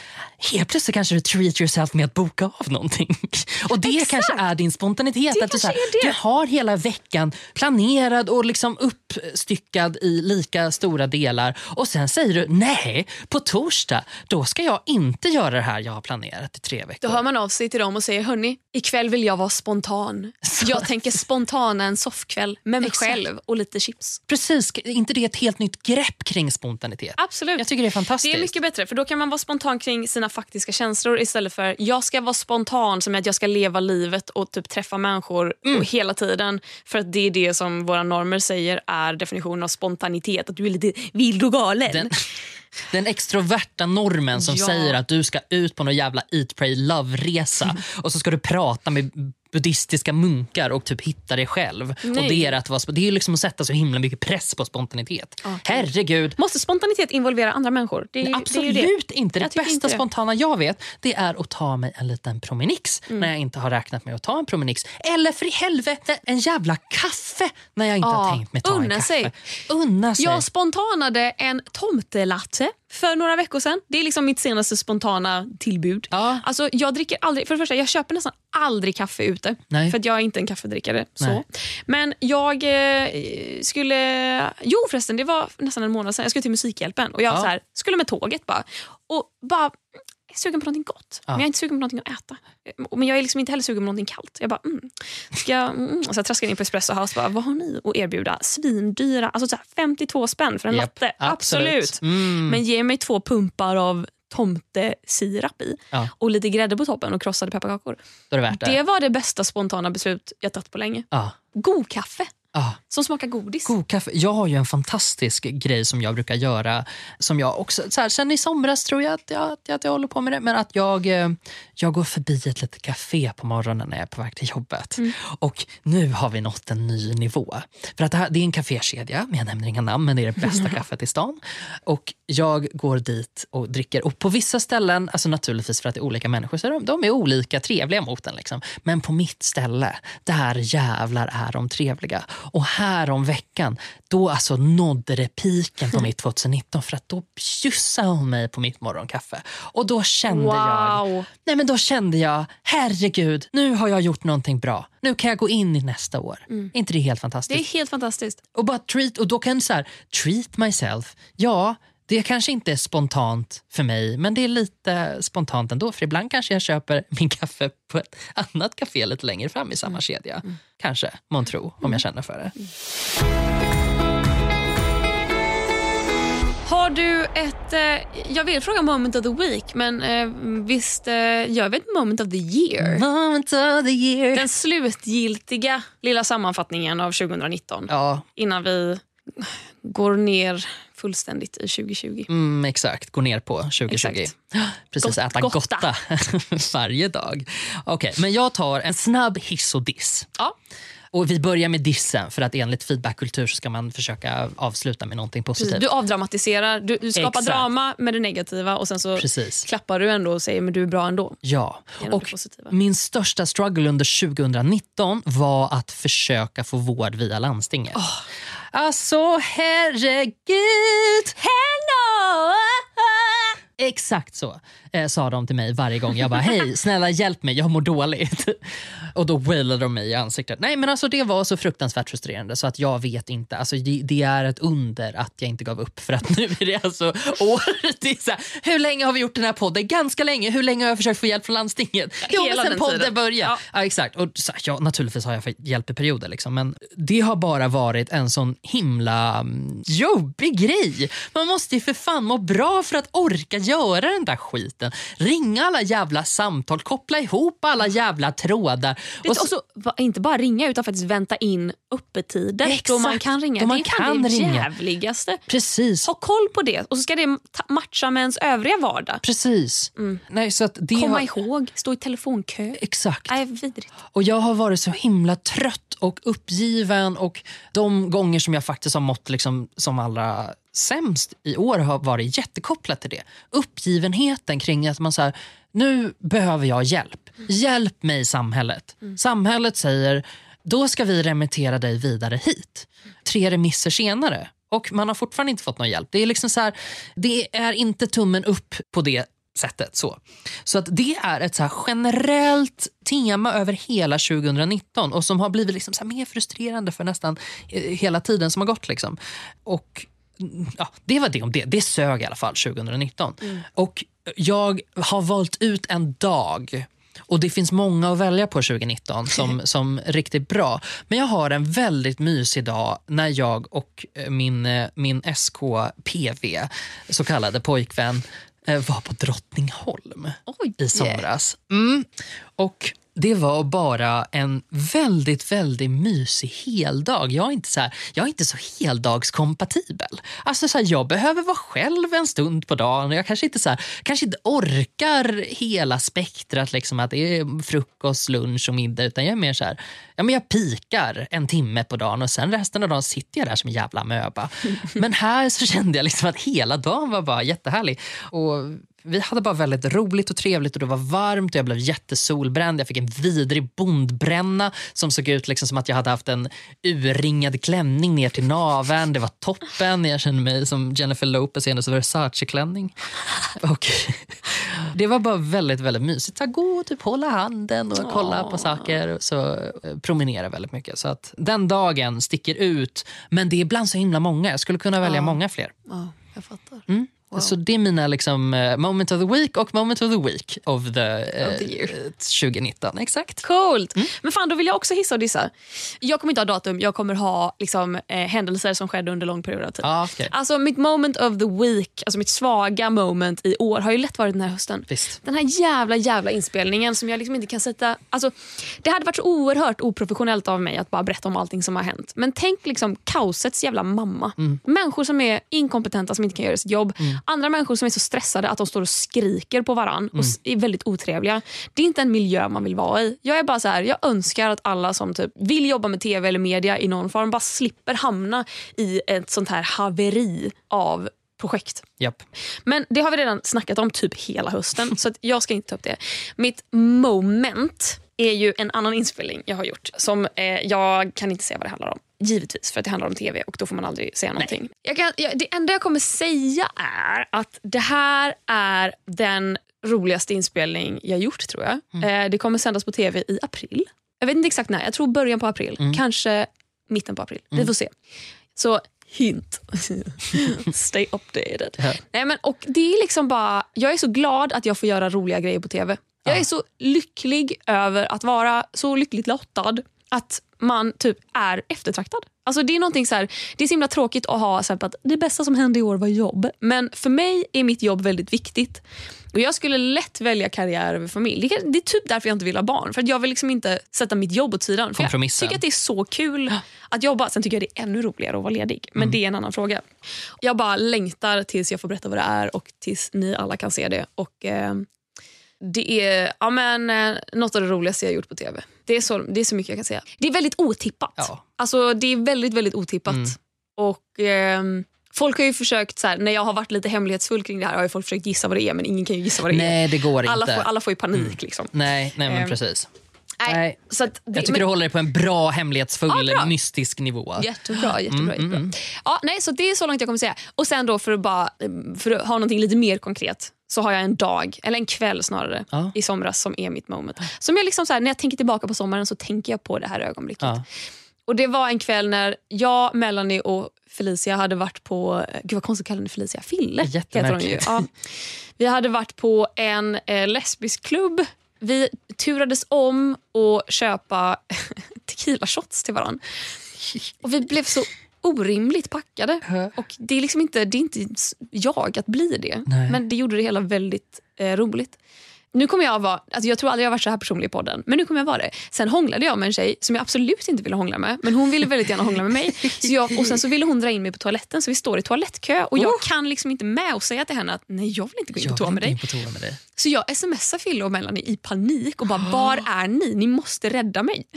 helt plötsligt kanske du treat yourself med att boka av någonting. Och det Exakt. kanske är din spontanitet. Det att du, så här, du har hela veckan planerad och liksom uppstyckad i lika stora delar och sen säger du nej, på torsdag då ska jag inte göra det här jag har planerat i tre Då veckor. hör man av sig till dem och säger hörni, ikväll vill jag vara spontan. Jag tänker spontana en soffkväll med mig Exakt. själv och lite chips. Precis, är inte det ett helt nytt grepp kring spontanitet? Absolut. Jag tycker det är fantastiskt. Det är mycket bättre för då kan man vara spontan kring sina faktiska känslor istället för jag ska vara spontan som att jag ska leva livet och typ träffa människor Mm. och hela tiden. För att det är det som våra normer säger är definitionen av spontanitet. Att du är lite vild och galen. Den, den extroverta normen som Ja. säger att du ska ut på någon jävla eat, pray, love-resa och så ska du prata med buddhistiska munkar och typ hitta dig själv. Och Nej. det, är att vara, det är liksom att sätta så himla mycket press på spontanitet. Herregud. Måste spontanitet involvera andra människor? Det är, Absolut det är det. inte. Det bästa inte det. spontana jag vet det är att ta mig en liten promenix Mm. när jag inte har räknat med att ta en promenix. Eller för i helvete en jävla kaffe när jag inte Ja, har tänkt mig ta en unna kaffe. sig. Unna sig. Jag spontanade en tomtelatte för några veckor sedan. Det är liksom mitt senaste spontana tillbud. Ja. Alltså, jag dricker aldrig, för det första, jag köper nästan aldrig kaffe ute. Nej. För att jag är inte en kaffedrickare. Så. Men jag eh, skulle... Jo förresten, det var nästan en månad sedan. Jag skulle till Musikhjälpen och jag Ja. så här, skulle med tåget bara. Och bara sugen på någonting gott. Ja. Men jag är inte sugen på någonting att äta. Men jag är liksom inte heller sugen på någonting kallt. Jag bara, mm. Ska jag, mm. Och så jag traskade in på Espresso House och bara, vad har ni att erbjuda? Svindyra, alltså så här 52 spänn för en Japp, latte. absolut. Absolut. Mm. Men ge mig två pumpar av tomtesirap i Ja. och lite grädde på toppen och krossade pepparkakor. Är det det. Det var det bästa spontana beslut jag tagit på länge. Ja. God kaffe. Ah. som smakar godis. God kaffe. Jag har ju en fantastisk grej som jag brukar göra. Som jag också, så här, sen i somras tror jag att jag, att jag, att jag håller på med det. Men att jag, eh, jag går förbi ett litet café på morgonen när jag är på väg till jobbet. Och nu har vi nått en ny nivå. För att det, här, det är en kafékedja, jag nämner inga namn, men det är det bästa kaffet i stan. Och jag går dit och dricker. Och på vissa ställen, alltså naturligtvis för att det är olika människor, så de, de är olika trevliga mot en. Liksom. Men på mitt ställe, där jävlar är de trevliga. Och här om veckan, då alltså nådde det piken på mitt 2019 för att då bjussade hon mig på mitt morgonkaffe. Och då kände jag, Wow. nej men då kände jag, herregud, nu har jag gjort någonting bra. Nu kan jag gå in i nästa år. Är inte det helt Det är fantastiskt? helt fantastiskt. Och bara treat, och då kan så här, treat myself. Ja, det kanske inte är spontant för mig, men det är lite spontant ändå. För ibland kanske jag köper min kaffe på ett annat café lite längre fram i samma kedja. Kanske, månntro, om jag känner för det. Har du ett... Eh, jag vill fråga moment of the week, men eh, visst eh, gör vi ett moment of the year? Moment of the year. Den slutgiltiga lilla sammanfattningen av 2019 Ja, innan vi går ner fullständigt i 2020. mm, exakt. Gå ner på 2020. Exakt. Precis, Gott- äta gotta. varje dag. Okej, men jag tar en snabb hiss och diss. Ja. Och vi börjar med dissen, för att enligt feedbackkultur så ska man försöka avsluta med någonting positivt. Du avdramatiserar, du, du skapar Exakt. drama med det negativa och sen så Precis. klappar du ändå och säger men du är bra ändå. Ja, och min största struggle under 2019 var att försöka få vård via landstinget. Alltså herregud! Hello! Exakt så eh, sa de till mig varje gång. Jag bara, hej, snälla hjälp mig, jag mår dåligt. Och då wailade de mig i ansiktet. Nej men alltså det var så fruktansvärt frustrerande så att jag vet inte. Alltså det, det är ett under att jag inte gav upp för att nu är det alltså året. Det är så här, hur länge har vi gjort den här podden? Ganska länge. Hur länge har jag försökt få hjälp från landstinget? Jo, men sen den podden tiden. började. Ja. Ja. exakt. Och så, ja, naturligtvis har jag fått hjälp i perioder liksom, men det har bara varit en sån himla mm, jobbig grej. Man måste ju för fan må bra för att orka göra den där skiten. Ringa alla jävla samtal, koppla ihop alla jävla trådar. Det Och så- också, va- inte bara ringa utan faktiskt vänta in öppettider då man kan ringa. då man det är kan det ringa. jävligaste. Precis. Ha koll på det och så ska det matcha med ens övriga vardag. Precis. Nej, så att det Komma har, ihåg, stå i telefonkö. Exakt. Nej, vidrigt. Och jag har varit så himla trött och uppgiven och de gånger som jag faktiskt har mått liksom som allra sämst i år har varit jättekopplat till det. Uppgivenheten kring att man så här, nu behöver jag hjälp. Hjälp mig samhället. Samhället säger, då ska vi remittera dig vidare hit. Tre remisser senare och man har fortfarande inte fått någon hjälp. Det är liksom så här, det är inte tummen upp på det sättet. Så, så att det är ett så generellt tema över hela 2019 och som har blivit liksom så mer frustrerande för nästan eh, hela tiden som har gått. Liksom. Och mm, ja, Det var det om det. Det sög i alla fall 2019. Och jag har valt ut en dag och det finns många att välja på 2019 som, som riktigt bra. Men jag har en väldigt mysig dag när jag och eh, min, eh, min SKPV, så kallade pojkvän, eh, var på Drottningholm Oj. i somras. Mm. Och det var bara en väldigt, väldigt mysig heldag. Jag är inte så, här, jag är inte så heldagskompatibel. Alltså så här, jag behöver vara själv en stund på dagen. Jag kanske inte, så här, kanske inte orkar hela spektrat, liksom, att det är frukost, lunch och middag. Utan jag är mer så här, ja, men jag pikar en timme på dagen och sen resten av dagen sitter jag där som en jävla möba. Men här så kände jag liksom att hela dagen var bara jättehärlig. Och vi hade bara väldigt roligt och trevligt och det var varmt och jag blev jättesolbränd. Jag fick en vidrig bondbränna som såg ut liksom som att jag hade haft en urringad klänning ner till naveln. Det var toppen. Jag kände mig som Jennifer Lopez i hennes Versace-klänning. Och det var bara väldigt, väldigt mysigt. Här, gå och typ hålla handen och kolla på saker så eh, promenera väldigt mycket. Så att den dagen sticker ut. Men det är ibland så himla många. Jag skulle kunna välja många fler. Ja, jag fattar. Mm. Så det är mina liksom, eh, moment of the week och moment of the week of the, eh, Of the year. 2019. Exakt. Coolt! Men fan, då vill jag också hissa och dissa. Jag kommer inte ha datum, jag kommer ha liksom, eh, händelser som skedde under lång period av tid. Ja, okej. Alltså mitt moment of the week, alltså mitt svaga moment i år har ju lätt varit den här hösten. Visst. Den här jävla jävla inspelningen som jag liksom inte kan sätta... Alltså, det hade varit så oerhört oprofessionellt av mig att bara berätta om allting som har hänt. Men tänk liksom kaosets jävla mamma. Människor som är inkompetenta som inte kan göra sitt jobb. Andra människor som är så stressade att de står och skriker på varann och s- är väldigt otrevliga. Det är inte en miljö man vill vara i. Jag är bara så här, jag önskar att alla som typ vill jobba med tv eller media i någon form bara slipper hamna i ett sånt här haveri av projekt. Japp. Men det har vi redan snackat om typ hela hösten så jag ska inte ta upp det. Mitt moment är ju en annan inspelning jag har gjort. Som eh, Jag kan inte säga vad det handlar om. Givetvis, för att det handlar om tv och då får man aldrig säga någonting. Jag kan, jag, det enda jag kommer säga är att det här är den roligaste inspelning jag gjort tror jag. Eh, det kommer sändas på tv i april. Jag vet inte exakt när, jag tror början på april. Kanske mitten på april. Vi får se. Så hint. Stay updated. Ja. Nej, men, och det är liksom bara, jag är så glad att jag får göra roliga grejer på tv. Jag är så lycklig över att vara så lyckligt lottad att man typ är eftertraktad. Alltså det är någonting så här, det är så himla tråkigt att ha så att det bästa som hände i år var jobb. Men för mig är mitt jobb väldigt viktigt. Och Jag skulle lätt välja karriär över familj. Det är, typ därför jag inte vill ha barn. För Jag vill liksom inte sätta mitt jobb åt sidan. För jag tycker att det är så kul att jobba. Sen tycker jag det är ännu roligare att vara ledig. Men det är en annan fråga. Jag bara längtar tills jag får berätta vad det är och tills ni alla kan se det. Och eh, Det är ja, men, eh, något av det roligaste jag gjort på tv. Det är, så, det är så mycket jag kan säga. Det är väldigt otippat. Ja. Alltså, det är väldigt, väldigt otippat. Och ehm, Folk har ju försökt, så här, när jag har varit lite hemlighetsfull kring det här har ju folk försökt gissa vad det är men ingen kan ju gissa vad det är. Nej, det går Alla inte. får, alla får ju panik. Liksom. Nej, nej men Ehm, precis. Nej. Så att det, Jag tycker men- du håller dig på en bra, hemlighetsfull, Ja, bra. mystisk nivå. Jättebra. jättebra, Mm, jättebra. mm, Ja, nej, så det är så långt jag kommer säga. Och sen då för att, bara, för att ha någonting lite mer konkret så har jag en dag, eller en kväll snarare, Ja. i somras som är mitt moment. Som jag liksom så här, när jag tänker tillbaka på sommaren så tänker jag på det här ögonblicket. Ja. Och Det var en kväll när jag, Melanie och Felicia hade varit på... Gud vad konstigt att kalla henne Felicia. Fille heter hon ju. Ja. Vi hade varit på en eh, lesbisk klubb. Vi turades om att köpa tequila shots till varandra. Och vi blev så orimligt packade. Och Det är liksom inte, det är inte jag att bli det. Nej. Men det gjorde det hela väldigt eh, roligt. Nu kommer jag vara, alltså jag tror aldrig jag har varit så här personlig i podden, men nu kommer jag vara det. Sen hånglade jag med en tjej som jag absolut inte ville hångla med, men hon ville väldigt gärna hångla med mig. Så jag, och sen så ville hon dra in mig på toaletten, så vi står i toalettkö och jag kan liksom inte med och säga till henne att nej, jag vill inte gå in på toa med dig. på toa med dig. Så jag smsar Fille och Melanie i panik och bara, var är ni? Ni måste rädda mig.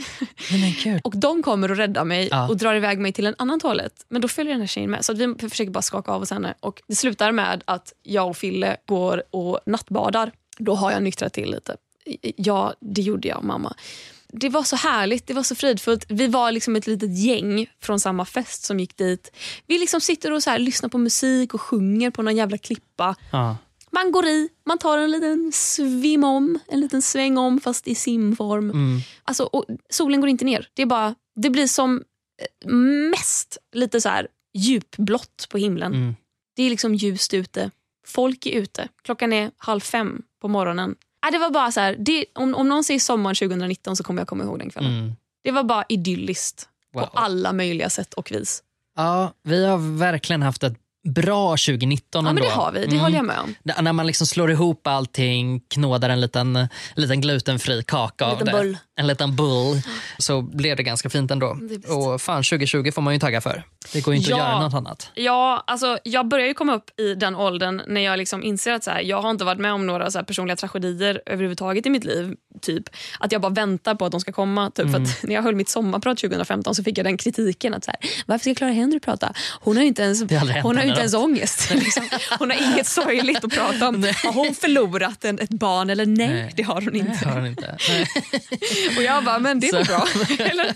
Och de kommer och räddar mig Ja. och drar iväg mig till en annan toalett. Men då följer den här tjejen med. Så vi försöker bara skaka av oss henne. Och det slutar med att jag och Fille går och nattbadar. Då har jag nyktrat till lite. Ja, det gjorde jag mamma. Det var så härligt, det var så fridfullt. Vi var liksom ett litet gäng från samma fest som gick dit. Vi liksom sitter och så här, lyssnar på musik och sjunger på någon jävla klippa. Ja. Man går i, man tar en liten svim om, en liten sväng om fast i simform. Mm. Alltså, och solen går inte ner. Det, är bara, det blir som eh, mest lite så här djupblått på himlen. Mm. Det är liksom ljust ute. Folk är ute. Klockan är halv fem på morgonen. Ah, det var bara så här, det, om, om någon säger sommaren 2019 så kommer jag komma ihåg den kvällen. Mm. Det var bara idylliskt Wow. på alla möjliga sätt och vis. Ja, vi har verkligen haft ett bra 2019 Ja, ändå. men det har vi. Det Mm. håller jag med om. N- När man liksom slår ihop allting, knådar en liten, en liten glutenfri kaka En av liten det. bull. En liten bull. Så blev det ganska fint ändå. Och fan 2020 får man ju tagga för. Det går ju inte Ja. att göra något annat. Ja, alltså, jag börjar ju komma upp i den åldern när jag liksom inser att så här, jag har inte varit med om några så personliga tragedier överhuvudtaget i mitt liv. Typ. Att jag bara väntar på att de ska komma. Typ. För Mm. att när jag höll mitt sommarprat 2015 så fick jag den kritiken att så här, varför ska Clara Henry prata? Hon har ju inte ens, hon har inte ens ångest. liksom. Hon har inget sorgligt att prata om. Har hon förlorat en, ett barn eller nej? Nej. Det har hon inte. har den inte. Nej. Och jag bara, men det är Så- bra. eller,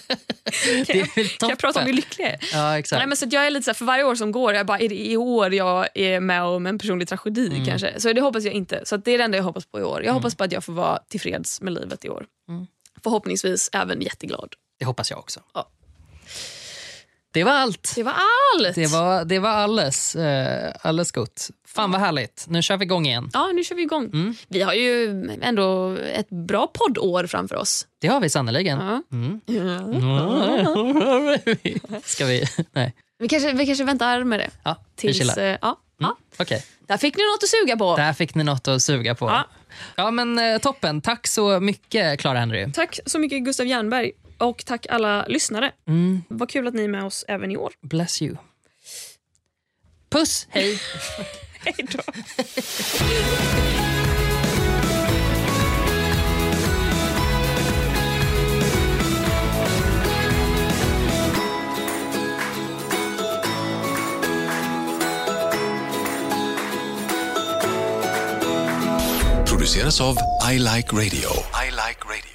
kan, jag, kan jag prata om toppen. lyckliga jag är? Ja, exakt. Nej, men så jag är lite så här, för varje år som går, jag bara, är det i år jag är med om en personlig tragedi Mm. kanske? Så det hoppas jag inte. Så det är det enda jag hoppas på i år. Jag hoppas på att jag får vara tillfreds med livet i år. Mm. Förhoppningsvis även jätteglad. Det hoppas jag också. Det var allt. Det var allt! Det var, det var alles, eh, alles gott. Fan vad härligt. Nu kör vi igång igen. Ja, nu kör vi igång. Mm. Vi har ju ändå ett bra poddår framför oss. Det har vi sannerligen. Ja. Mm. Ska vi? Nej. Vi, kanske, vi kanske väntar med det. Ja, vi Tills, chillar. eh, ja, ja. Okej. Där fick ni något att suga på. Där fick ni något att suga på. Ja. Ja, men eh, Toppen. Tack så mycket, Clara Henry. Tack så mycket Gustav Jernberg och tack alla lyssnare. Mm. Vad kul att ni är med oss även i år. Bless you. Puss, hej. Hej då. Produceras av I Like Radio. I like radio.